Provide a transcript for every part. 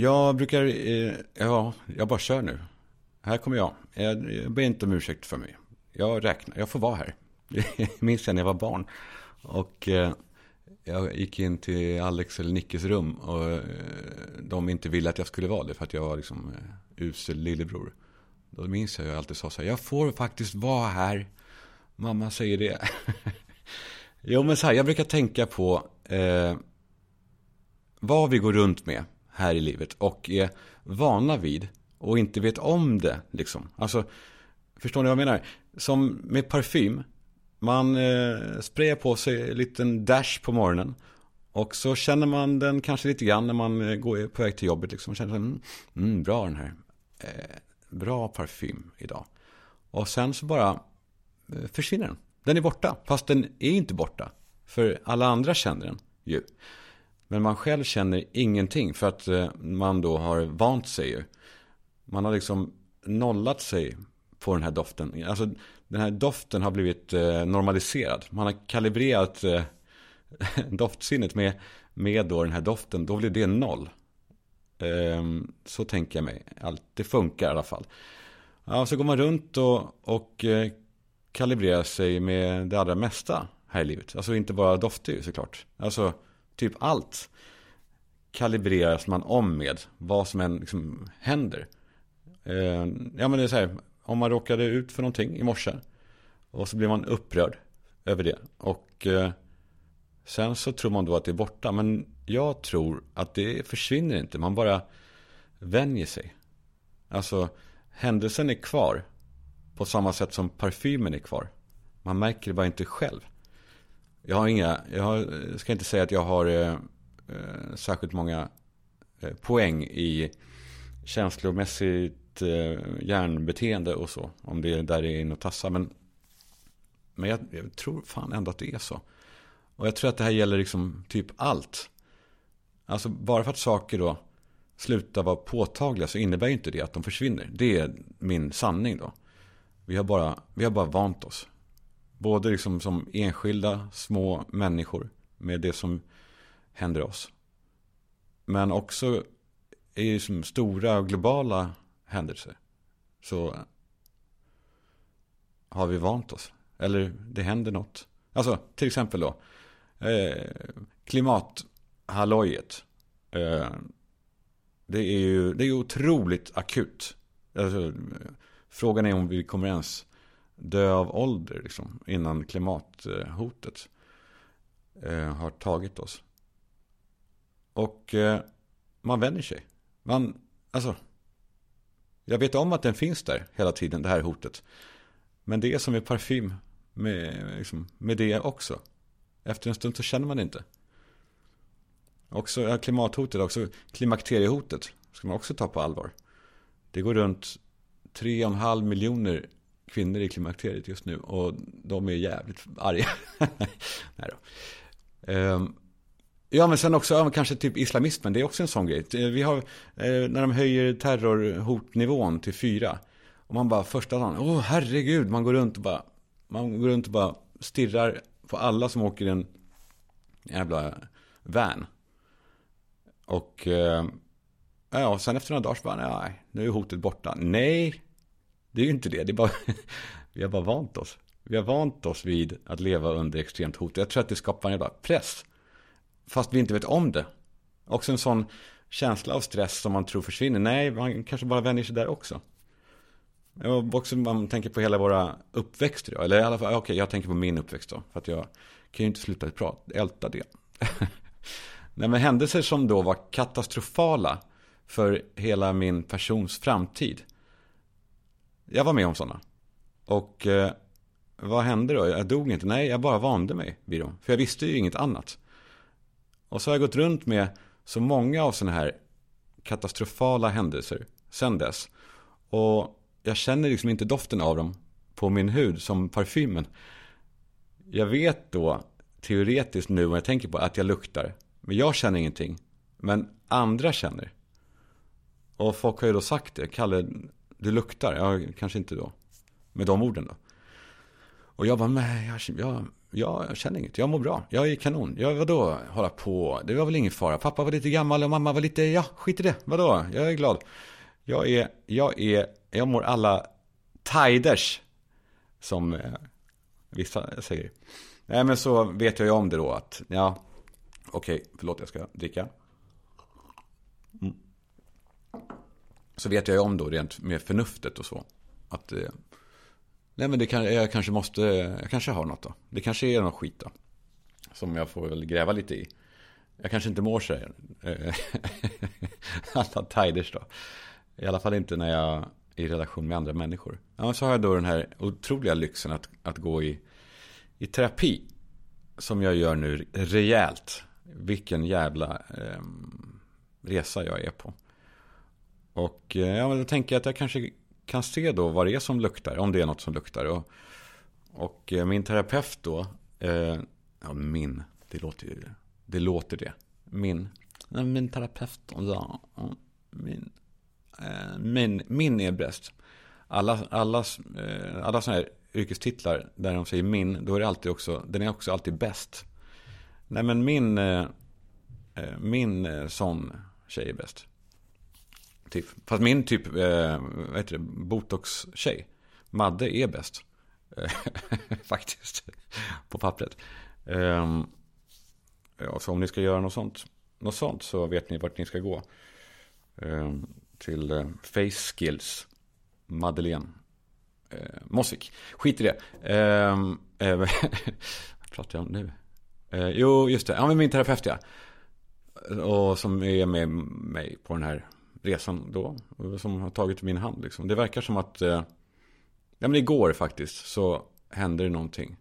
Jag brukar, eh, ja, jag bara kör nu. Här kommer jag. Eh, jag, jag ber inte om ursäkt för mig. Jag räknar, jag får vara här. Jag minns jag när jag var barn. Och eh, jag gick in till Alex eller Nickes rum. Och eh, de inte ville att jag skulle vara det. För att jag var liksom eh, usel lillebror. Då minns jag att jag alltid sa så här. Jag får faktiskt vara här. Mamma säger det. jo men så här, jag brukar tänka på. Eh, vad vi går runt med här i livet. Och är vana vid. Och inte vet om det liksom. Alltså. Förstår ni vad jag menar? Som med parfym. Man eh, sprayar på sig en liten dash på morgonen. Och så känner man den kanske lite grann när man eh, går på väg till jobbet. Liksom. Känner mm, mm, bra den här. Eh, bra parfym idag. Och sen så bara eh, försvinner den. Den är borta. Fast den är inte borta. För alla andra känner den ju. Men man själv känner ingenting. För att eh, man då har vant sig ju. Man har liksom nollat sig på den här doften. Alltså den här doften har blivit eh, normaliserad. Man har kalibrerat eh, doftsinnet med, med då den här doften. Då blir det noll. Ehm, så tänker jag mig. Allt, det funkar i alla fall. Ja, så går man runt och, och kalibrerar sig med det allra mesta här i livet. Alltså inte bara dofter ju såklart. Alltså typ allt kalibreras man om med. Vad som än liksom händer. Eh, ja men det är så här om man råkade ut för någonting i morse. Och så blir man upprörd över det. Och eh, sen så tror man då att det är borta. Men jag tror att det försvinner inte. Man bara vänjer sig. Alltså händelsen är kvar. På samma sätt som parfymen är kvar. Man märker det bara inte själv. Jag har inga, jag har, ska inte säga att jag har eh, eh, särskilt många eh, poäng i känslomässigt eh, hjärnbeteende och så. Om det är där det är in och tassar. Men, men jag, jag, tror fan ändå att det är så. Och jag tror att det här gäller liksom typ allt. Alltså bara för att saker då slutar vara påtagliga så innebär ju inte det att de försvinner. Det är min sanning då. Vi har bara, vi har bara vant oss. Både liksom som enskilda små människor med det som händer oss. Men också i som stora globala händelser. Så har vi vant oss. Eller det händer något. Alltså till exempel då. Eh, klimathallojet. Eh, det är ju det är otroligt akut. Alltså, frågan är om vi kommer ens dö av ålder liksom, innan klimathotet eh, har tagit oss. Och eh, man vänjer sig. Man, alltså, jag vet om att den finns där hela tiden, det här hotet. Men det är som med parfym med, liksom, med det också. Efter en stund så känner man det inte. Också ja, klimathotet, också klimakteriehotet ska man också ta på allvar. Det går runt 3,5 miljoner kvinnor i klimakteriet just nu och de är jävligt arga. Nej då. Um, Ja, men sen också ja, kanske typ islamismen. Det är också en sån grej. Eh, vi har, eh, när de höjer terrorhotnivån till fyra. Och man bara första dagen, åh herregud, man går runt och bara, man går runt och bara stirrar på alla som åker i en jävla van. Och, eh, ja, sen efter några dagar så bara, nej, nu är hotet borta. Nej, det är ju inte det. Det är bara, vi har bara vant oss. Vi har vant oss vid att leva under extremt hot. Jag tror att det skapar en jävla press Fast vi inte vet om det. Också en sån känsla av stress som man tror försvinner. Nej, man kanske bara vänjer sig där också. Och också man tänker på hela våra uppväxter. Eller i alla fall, okej, okay, jag tänker på min uppväxt då. För att jag kan ju inte sluta prata, älta det. Nej, men händelser som då var katastrofala för hela min persons framtid. Jag var med om sådana. Och eh, vad hände då? Jag dog inte. Nej, jag bara vande mig vid dem. För jag visste ju inget annat. Och så har jag gått runt med så många av sådana här katastrofala händelser sen dess. Och jag känner liksom inte doften av dem på min hud som parfymen. Jag vet då teoretiskt nu när jag tänker på att jag luktar. Men jag känner ingenting. Men andra känner. Och folk har ju då sagt det. Kalle, du luktar. Ja, kanske inte då. Med de orden då. Och jag bara, men jag, jag, jag känner inget. Jag mår bra. Jag är kanon. Jag, vadå, hålla på? Det var väl ingen fara. Pappa var lite gammal och mamma var lite, ja, skit i det. Vadå? Jag är glad. Jag är, jag är, jag mår alla tiders. Som eh, vissa säger. Nej, men så vet jag ju om det då att, ja, okej, okay, förlåt, jag ska dricka. Mm. Så vet jag ju om då rent med förnuftet och så. Att eh, Nej men det kan, jag kanske måste, jag kanske har något då. Det kanske är något skit då. Som jag får väl gräva lite i. Jag kanske inte mår så här. Eh, alla tiders då. I alla fall inte när jag är i relation med andra människor. Ja, så har jag då den här otroliga lyxen att, att gå i, i terapi. Som jag gör nu rejält. Vilken jävla eh, resa jag är på. Och eh, ja, då tänker jag att jag kanske kan se då vad det är som luktar, om det är något som luktar. Och, och eh, min terapeut då, eh, ja min, det låter ju, det låter det. Min, min terapeut, ja, min, eh, min, min är bäst. Alla, alla, eh, alla sådana här yrkestitlar där de säger min, då är det alltid också, den är också alltid bäst. Nej men min, eh, min sån tjej är bäst. Typ. Fast min typ, eh, vad heter det, botox-tjej, Madde är bäst. Faktiskt, på pappret. Eh, ja, så om ni ska göra något sånt, något sånt så vet ni vart ni ska gå. Eh, till eh, Face Skills, Madeleine eh, Mossvik. Skit i det. Ehm, eh, vad pratar jag om nu? Eh, jo, just det. Ja, men min terapeut ja. Och som är med mig på den här resan då. Som har tagit min hand liksom. Det verkar som att, eh, ja men igår faktiskt så hände det någonting.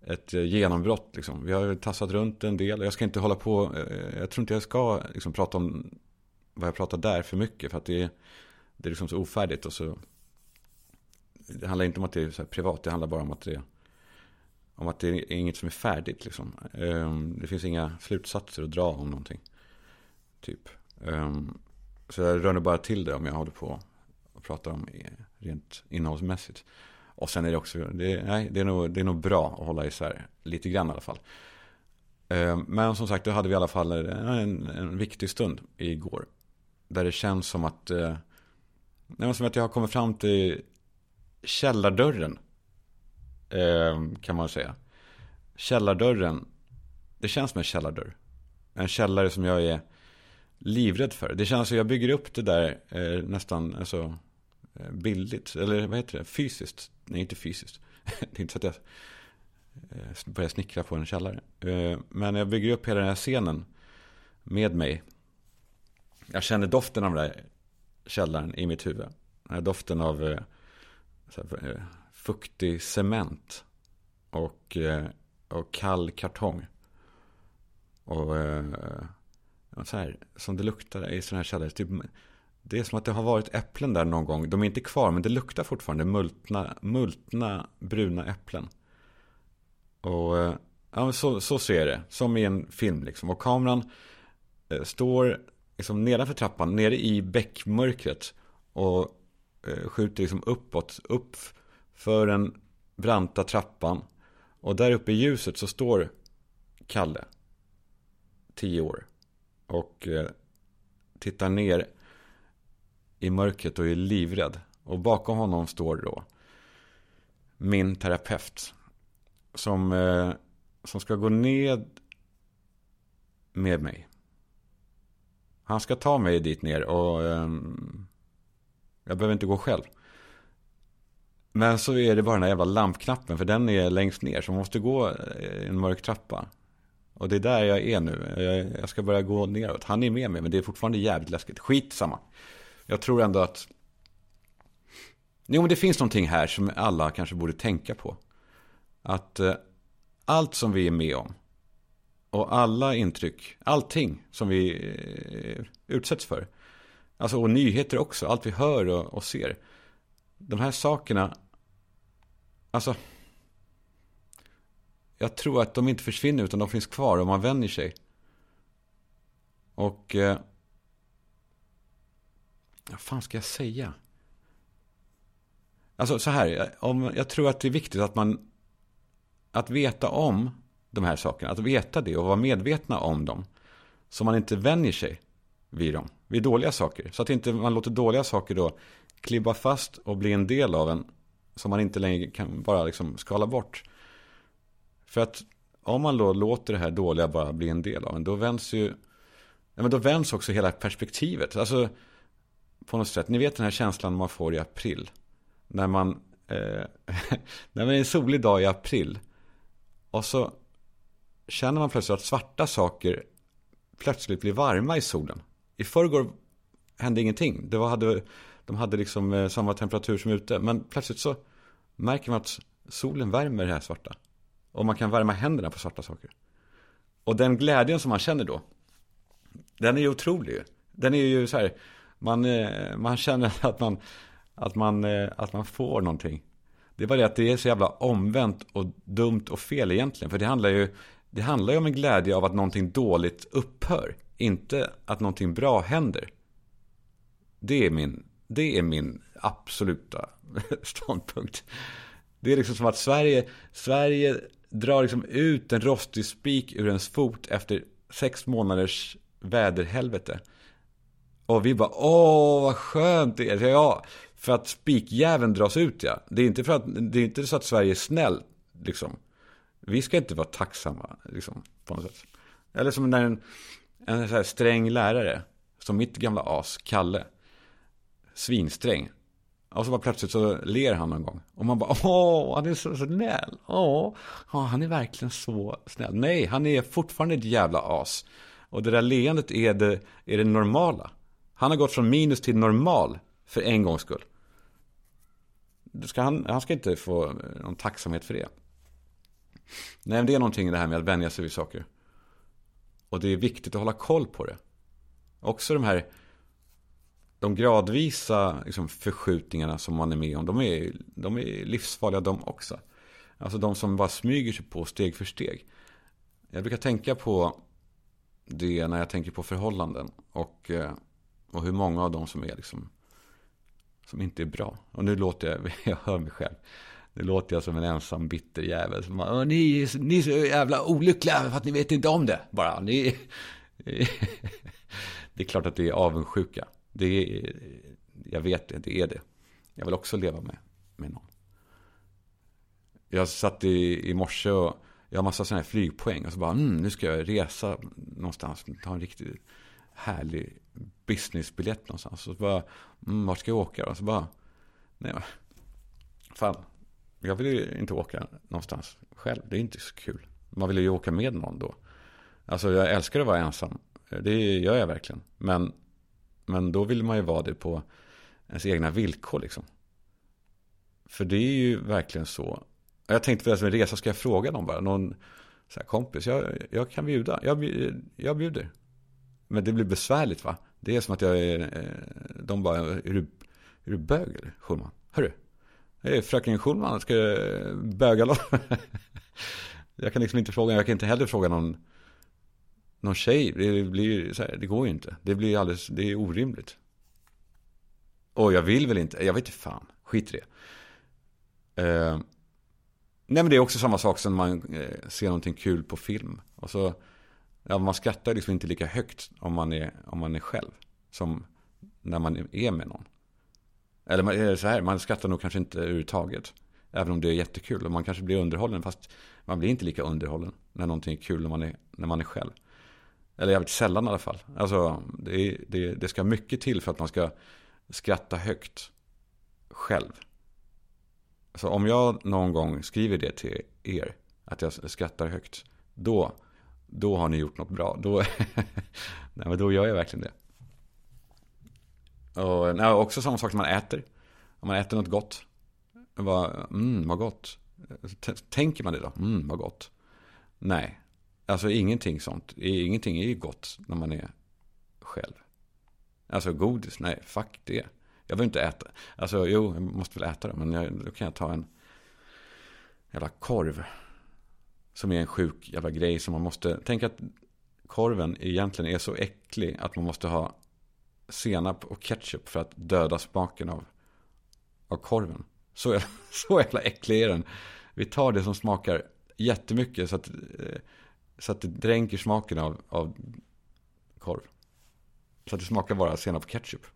Ett eh, genombrott liksom. Vi har tassat runt en del. Jag ska inte hålla på, eh, jag tror inte jag ska liksom prata om vad jag pratar där för mycket. För att det är, det är liksom så ofärdigt och så. Det handlar inte om att det är så privat, det handlar bara om att det är om att det är inget som är färdigt liksom. Ehm, det finns inga slutsatser att dra om någonting. Typ. Ehm, så jag rör bara till det om jag håller på och pratar om rent innehållsmässigt. Och sen är det också, det, nej, det, är nog, det är nog bra att hålla isär lite grann i alla fall. Eh, men som sagt, då hade vi i alla fall en, en viktig stund igår. Där det känns som att, eh, nej, som att jag har kommit fram till källardörren. Eh, kan man säga. Källardörren, det känns som en källardörr. En källare som jag är livrädd för. Det känns som jag bygger upp det där eh, nästan alltså, eh, bildligt. Eller vad heter det? Fysiskt. Nej, inte fysiskt. det är inte så att jag eh, börjar snickra på en källare. Eh, men jag bygger upp hela den här scenen med mig. Jag känner doften av den där källaren i mitt huvud. Den här doften av eh, här, eh, fuktig cement. Och, eh, och kall kartong. Och så här, som det luktar i sådana här källare. Typ, det är som att det har varit äpplen där någon gång. De är inte kvar, men det luktar fortfarande multna, multna bruna äpplen. Och eh, ja, så, så ser det, som i en film liksom. Och kameran eh, står liksom nedanför trappan, nere i bäckmörkret. Och eh, skjuter liksom uppåt, upp för den branta trappan. Och där uppe i ljuset så står Kalle. Tio år och eh, tittar ner i mörkret och är livrädd. Och bakom honom står då min terapeut. Som, eh, som ska gå ned med mig. Han ska ta mig dit ner och ehm, jag behöver inte gå själv. Men så är det bara den här jävla lampknappen för den är längst ner så man måste gå i en mörk trappa. Och det är där jag är nu. Jag, jag ska börja gå neråt. Han är med mig, men det är fortfarande jävligt läskigt. Skitsamma. Jag tror ändå att... Jo, men det finns någonting här som alla kanske borde tänka på. Att eh, allt som vi är med om och alla intryck, allting som vi eh, utsätts för. Alltså och nyheter också, allt vi hör och, och ser. De här sakerna, alltså jag tror att de inte försvinner utan de finns kvar och man vänjer sig. Och... Eh, vad fan ska jag säga? Alltså så här, eh, om, jag tror att det är viktigt att man... att veta om de här sakerna, att veta det och vara medvetna om dem. Så man inte vänjer sig vid dem, vid dåliga saker. Så att inte man låter dåliga saker då klibba fast och bli en del av en. Som man inte längre kan bara liksom skala bort. För att om man då låter det här dåliga bara bli en del av en, då vänds ju, ja men då vänds också hela perspektivet. Alltså, på något sätt, ni vet den här känslan man får i april. När man, eh, när man är en solig dag i april. Och så känner man plötsligt att svarta saker plötsligt blir varma i solen. I förrgår hände ingenting. Det var, hade, de hade liksom eh, samma temperatur som ute. Men plötsligt så märker man att solen värmer det här svarta. Och man kan värma händerna på svarta saker. Och den glädjen som man känner då, den är ju otrolig. Den är ju så här, man, eh, man känner att man, att, man, eh, att man får någonting. Det är bara det att det är så jävla omvänt och dumt och fel egentligen. För det handlar ju, det handlar ju om en glädje av att någonting dåligt upphör. Inte att någonting bra händer. Det är min, det är min absoluta ståndpunkt. Det är liksom som att Sverige, Sverige drar liksom ut en rostig spik ur ens fot efter sex månaders väderhelvete. Och vi bara, åh vad skönt det är. Ja, för att spikjäveln dras ut ja. Det är inte, för att, det är inte så att Sverige är snäll, liksom. Vi ska inte vara tacksamma, liksom, på något sätt. Eller som när en, en så här sträng lärare, som mitt gamla as, Kalle. Svinsträng. Och så bara plötsligt så ler han någon gång. Och man bara, åh, han är så snäll. Åh, han är verkligen så snäll. Nej, han är fortfarande ett jävla as. Och det där leendet är det, är det normala. Han har gått från minus till normal för en gångs skull. Ska han, han ska inte få någon tacksamhet för det. Nej, men det är någonting det här med att vänja sig vid saker. Och det är viktigt att hålla koll på det. Också de här de gradvisa liksom, förskjutningarna som man är med om, de är, de är livsfarliga de också. Alltså de som bara smyger sig på steg för steg. Jag brukar tänka på det när jag tänker på förhållanden. Och, eh, och hur många av dem som är liksom, som inte är bra. Och nu låter jag, jag hör mig själv. Nu låter jag som en ensam bitter jävel. Som bara, ni, ni är så jävla olyckliga för att ni vet inte om det. Bara, ni... det är klart att det är avundsjuka. Det är, jag vet det, det är det. Jag vill också leva med, med någon. Jag satt i, i morse och jag har massa sådana här flygpoäng. Och så bara, mm, nu ska jag resa någonstans. Ta en riktigt härlig businessbiljett någonstans. Och så bara, mm, vart ska jag åka? Och så bara, nej, fan. Jag vill ju inte åka någonstans själv. Det är inte så kul. Man vill ju åka med någon då. Alltså jag älskar att vara ensam. Det gör jag verkligen. Men men då vill man ju vara det på ens egna villkor liksom. För det är ju verkligen så. Jag tänkte för en resa ska jag fråga någon bara. Någon så här, kompis. Jag, jag kan bjuda. Jag, jag bjuder. Men det blir besvärligt va. Det är som att jag är. Eh, de bara. Är du, är du bög eller? Schulman. Hörru. Hej fröken Schulman. Ska jag böga Jag kan liksom inte fråga. Jag kan inte heller fråga någon någon tjej, det, blir så här, det går ju inte. Det blir alldeles, det är orimligt. Och jag vill väl inte, jag vet inte fan, skit i det. Eh, nej men det är också samma sak som man eh, ser någonting kul på film. Och så, ja, man skrattar liksom inte lika högt om man är, om man är själv. Som när man är med någon. Eller eh, så här, man skrattar nog kanske inte överhuvudtaget. Även om det är jättekul och man kanske blir underhållen. Fast man blir inte lika underhållen när någonting är kul när man är, när man är själv. Eller jävligt sällan i alla fall. Alltså, det, det, det ska mycket till för att man ska skratta högt själv. Så om jag någon gång skriver det till er, att jag skrattar högt, då, då har ni gjort något bra. Då, nej, men då gör jag verkligen det. Och nej, också samma sak som man äter. Om man äter något gott. Bara, mm, vad gott. Tänker man det då? Mm, vad gott. Nej, Alltså ingenting sånt. Ingenting är ju gott när man är själv. Alltså godis, nej, fuck det. Jag vill inte äta. Alltså jo, jag måste väl äta det. Men jag, då kan jag ta en jävla korv. Som är en sjuk jävla grej som man måste. Tänk att korven egentligen är så äcklig att man måste ha senap och ketchup för att döda smaken av, av korven. Så, så jävla äcklig är den. Vi tar det som smakar jättemycket så att, eh, så att det dränker smaken av, av korv. Så att det smakar bara senap och ketchup.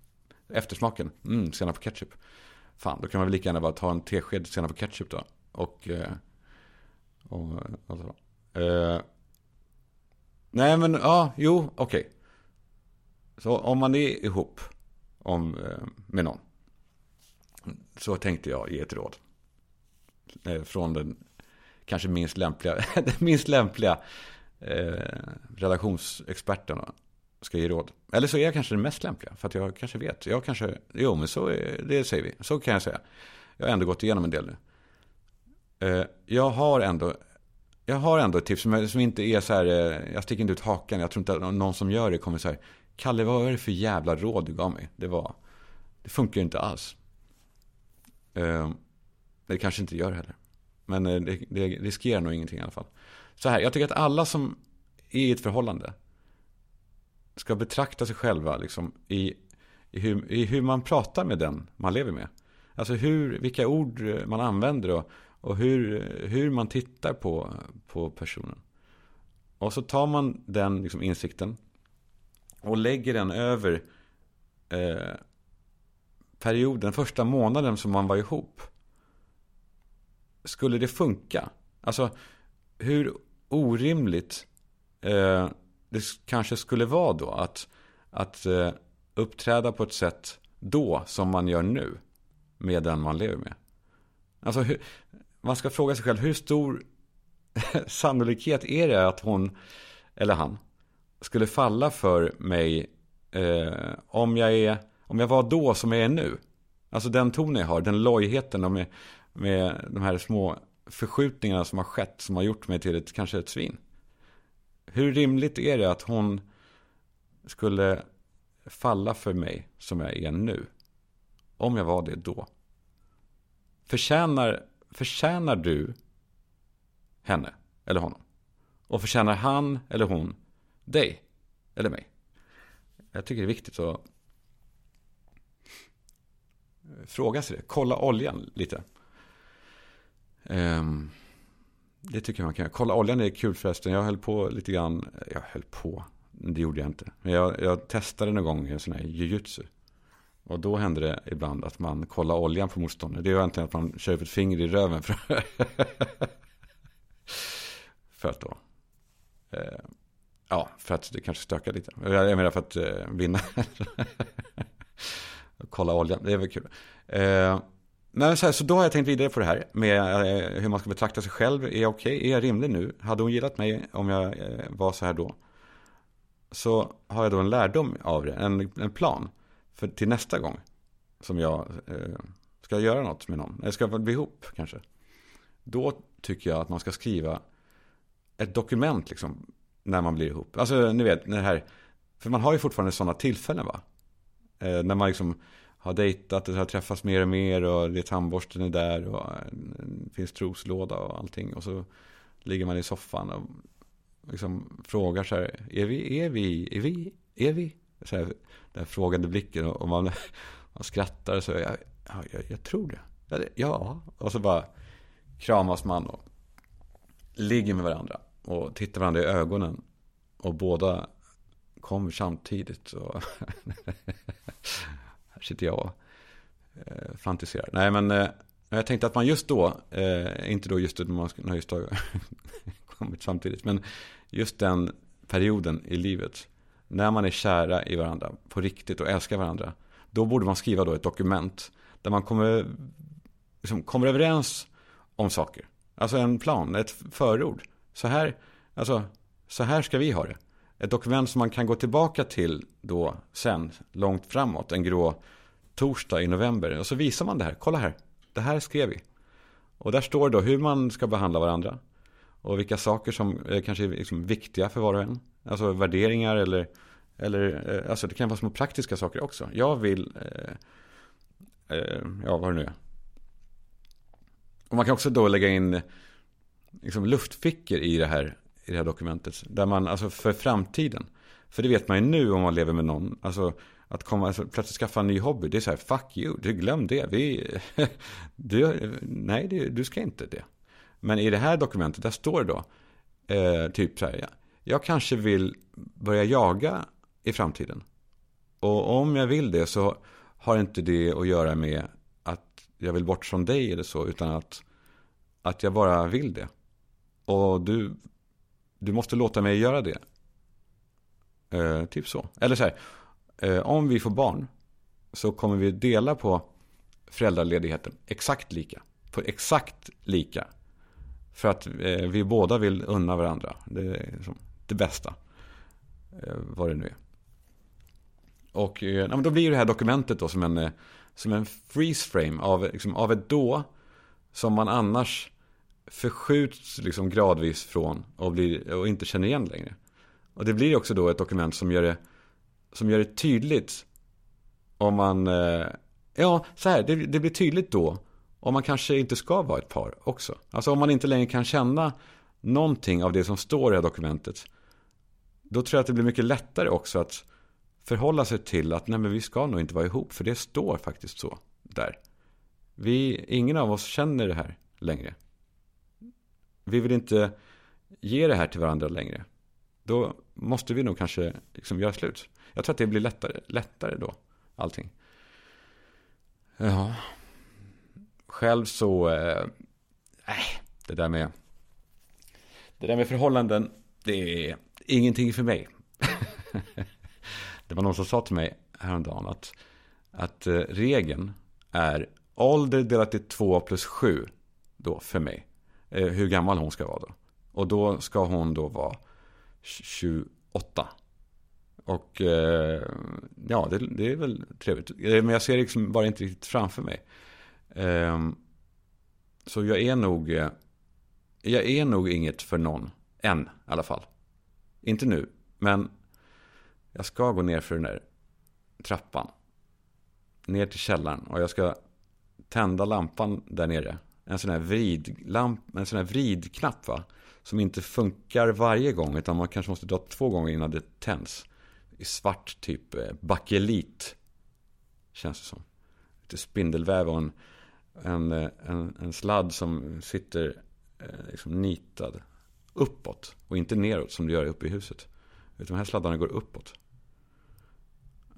Eftersmaken, mm, senap och ketchup. Fan, då kan man väl lika gärna bara ta en tesked senap och ketchup då. Och, eh, och eh, alltså. Eh, nej men, ja, jo, okej. Okay. Så om man är ihop om, eh, med någon. Så tänkte jag ge ett råd. Eh, från den kanske minst lämpliga, minst lämpliga eh, relationsexperten ska ge råd. Eller så är jag kanske den mest lämpliga, för att jag kanske vet. Jag kanske, jo men så är, det säger vi, så kan jag säga. Jag har ändå gått igenom en del nu. Eh, jag har ändå, jag har ändå ett tips som, som inte är så här, eh, jag sticker inte ut hakan, jag tror inte att någon som gör det kommer så här. Kalle vad är det för jävla råd du gav mig? Det var, det funkar inte alls. Eh, det kanske inte gör heller. Men eh, det, det riskerar nog ingenting i alla fall. Så här, jag tycker att alla som är i ett förhållande ska betrakta sig själva liksom, i, i, hur, i hur man pratar med den man lever med. Alltså hur, vilka ord man använder och, och hur, hur man tittar på, på personen. Och så tar man den liksom, insikten och lägger den över eh, perioden, första månaden som man var ihop. Skulle det funka? Alltså hur orimligt eh, det kanske skulle vara då att, att eh, uppträda på ett sätt då som man gör nu med den man lever med. Alltså hur, man ska fråga sig själv hur stor sannolikhet är det att hon eller han skulle falla för mig eh, om, jag är, om jag var då som jag är nu. Alltså den ton jag har, den lojheten om jag, med de här små förskjutningarna som har skett som har gjort mig till ett, kanske ett svin. Hur rimligt är det att hon skulle falla för mig som jag är nu? Om jag var det då. Förtjänar, förtjänar du henne eller honom? Och förtjänar han eller hon dig eller mig? Jag tycker det är viktigt att fråga sig det. Kolla oljan lite. Um, det tycker jag man kan göra. Kolla oljan är kul förresten. Jag höll på lite grann. Jag höll på. Det gjorde jag inte. Men jag, jag testade någon gång en sån här jujutsu. Och då hände det ibland att man kollar oljan på motståndare. Det är egentligen att man kör upp ett finger i röven. För, för att då. Eh, ja, för att det kanske stökar lite. Jag menar för att eh, vinna. kolla oljan, det är väl kul. Eh, men så, här, så då har jag tänkt vidare på det här med eh, hur man ska betrakta sig själv. Är jag okej? Okay? Är jag rimlig nu? Hade hon gillat mig om jag eh, var så här då? Så har jag då en lärdom av det, en, en plan för, till nästa gång. Som jag eh, ska göra något med någon, eller ska bli ihop kanske. Då tycker jag att man ska skriva ett dokument liksom, när man blir ihop. Alltså ni vet, det här, för man har ju fortfarande sådana tillfällen va? Eh, när man liksom har dejtat och har träffats mer och mer och det tandborsten är där och eh, det finns troslåda och allting. Och så ligger man i soffan och liksom frågar så här, är vi, är vi, är vi, är vi? Så här, den frågande blicken och man, man skrattar så, jag, jag, jag tror det. Ja, och så bara kramas man och ligger med varandra och tittar varandra i ögonen. Och båda kommer samtidigt. Och sitter jag och eh, fantiserar. Nej, men eh, jag tänkte att man just då, eh, inte då just när man har just kommit samtidigt, men just den perioden i livet, när man är kära i varandra på riktigt och älskar varandra, då borde man skriva då ett dokument där man kommer, liksom, kommer överens om saker. Alltså en plan, ett förord. Så här, alltså, så här ska vi ha det ett dokument som man kan gå tillbaka till då sen, långt framåt, en grå torsdag i november. Och så visar man det här, kolla här, det här skrev vi. Och där står då hur man ska behandla varandra. Och vilka saker som är kanske är liksom viktiga för var och en. Alltså värderingar eller, eller eh, alltså det kan vara små praktiska saker också. Jag vill, eh, eh, ja vad det nu är. Och man kan också då lägga in eh, liksom luftfickor i det här i det här dokumentet. Där man, alltså för framtiden. För det vet man ju nu om man lever med någon. Alltså att komma, alltså, plötsligt skaffa en ny hobby. Det är så här, fuck you, du glöm det. Vi, du, nej, det, du ska inte det. Men i det här dokumentet, där står det då, eh, typ så här, ja, jag kanske vill börja jaga i framtiden. Och om jag vill det så har inte det att göra med att jag vill bort från dig eller så, utan att, att jag bara vill det. Och du, du måste låta mig göra det. Eh, typ så. Eller så här, eh, om vi får barn så kommer vi dela på föräldraledigheten exakt lika. På exakt lika. För att eh, vi båda vill unna varandra. Det är liksom det bästa. Eh, vad det nu är. Och eh, ja, då blir det här dokumentet då som en, eh, som en freeze frame av, liksom, av ett då. Som man annars förskjuts liksom gradvis från och, blir, och inte känner igen längre. Och det blir också då ett dokument som gör det, som gör det tydligt om man, eh, ja så här, det, det blir tydligt då om man kanske inte ska vara ett par också. Alltså om man inte längre kan känna någonting av det som står i det här dokumentet. Då tror jag att det blir mycket lättare också att förhålla sig till att nej men vi ska nog inte vara ihop. För det står faktiskt så där. Vi, ingen av oss känner det här längre. Vi vill inte ge det här till varandra längre. Då måste vi nog kanske liksom göra slut. Jag tror att det blir lättare, lättare då, allting. Ja. Själv så, eh, äh, det där med, det där med förhållanden, det är ingenting för mig. det var någon som sa till mig häromdagen att, att eh, regeln är ålder delat till 2 plus 7 då för mig. Eh, hur gammal hon ska vara då. Och då ska hon då vara 28. Och eh, ja, det, det, är väl trevligt. Eh, men jag ser liksom bara inte riktigt framför mig. Eh, så jag är nog... Eh, jag är nog inget för någon. Än i alla fall. Inte nu. Men jag ska gå ner för den där trappan. Ner till källaren. Och jag ska tända lampan där nere. En sån här, vridlamp, en sån här vridknapp va. Som inte funkar varje gång. Utan man kanske måste dra två gånger innan det tänds. I svart typ eh, bakelit. Känns det som. Lite spindelväv och en, en, en, en sladd som sitter eh, liksom nitad uppåt. Och inte neråt som det gör uppe i huset. Utan de här sladdarna går uppåt.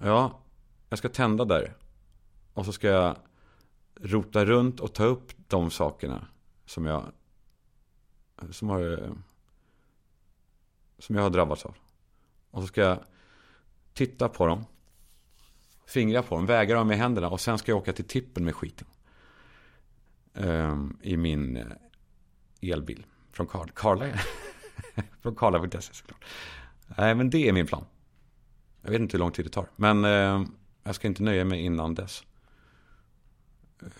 Ja, jag ska tända där. Och så ska jag rota runt och ta upp de sakerna som jag som har som jag har drabbats av. Och så ska jag titta på dem. Fingra på dem, väga dem med händerna och sen ska jag åka till tippen med skiten. Um, I min eh, elbil. Från Car Carla. från Carla.se såklart. Nej, men det är min plan. Jag vet inte hur lång tid det tar. Men um, jag ska inte nöja mig innan dess.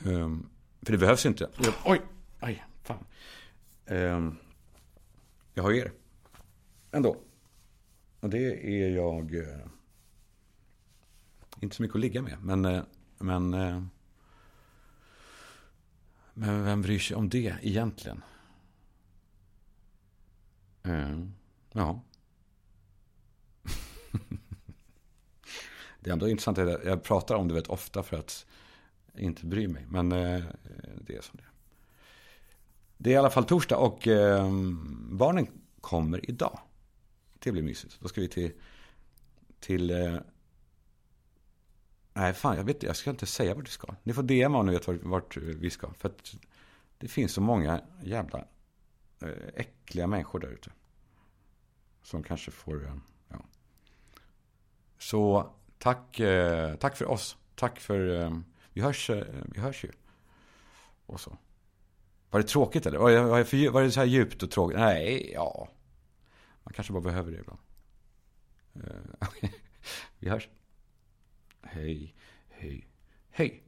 Um, för det behövs inte. Jag, oj, aj, fan. Um, jag har er. Ändå. Och det är jag... Uh, inte så mycket att ligga med. Men, uh, men, uh, men vem bryr sig om det egentligen? ja. det är ändå intressant att jag pratar om det väldigt ofta för att inte bry mig. Men eh, det är som det är. Det är i alla fall torsdag och eh, barnen kommer idag. Det blir mysigt. Då ska vi till... till eh, nej, fan, jag vet Jag ska inte säga vart vi ska. Ni får DMa om ni vet vart, vart vi ska. För att det finns så många jävla eh, äckliga människor där ute. Som kanske får... Eh, ja. Så tack, eh, tack för oss. Tack för... Eh, vi hörs, eh, vi hörs ju. Och så. Var det tråkigt eller? Var det, var det så här djupt och tråkigt? Nej, ja. Man kanske bara behöver det ibland. Eh, vi hörs. Hej, hej, hej.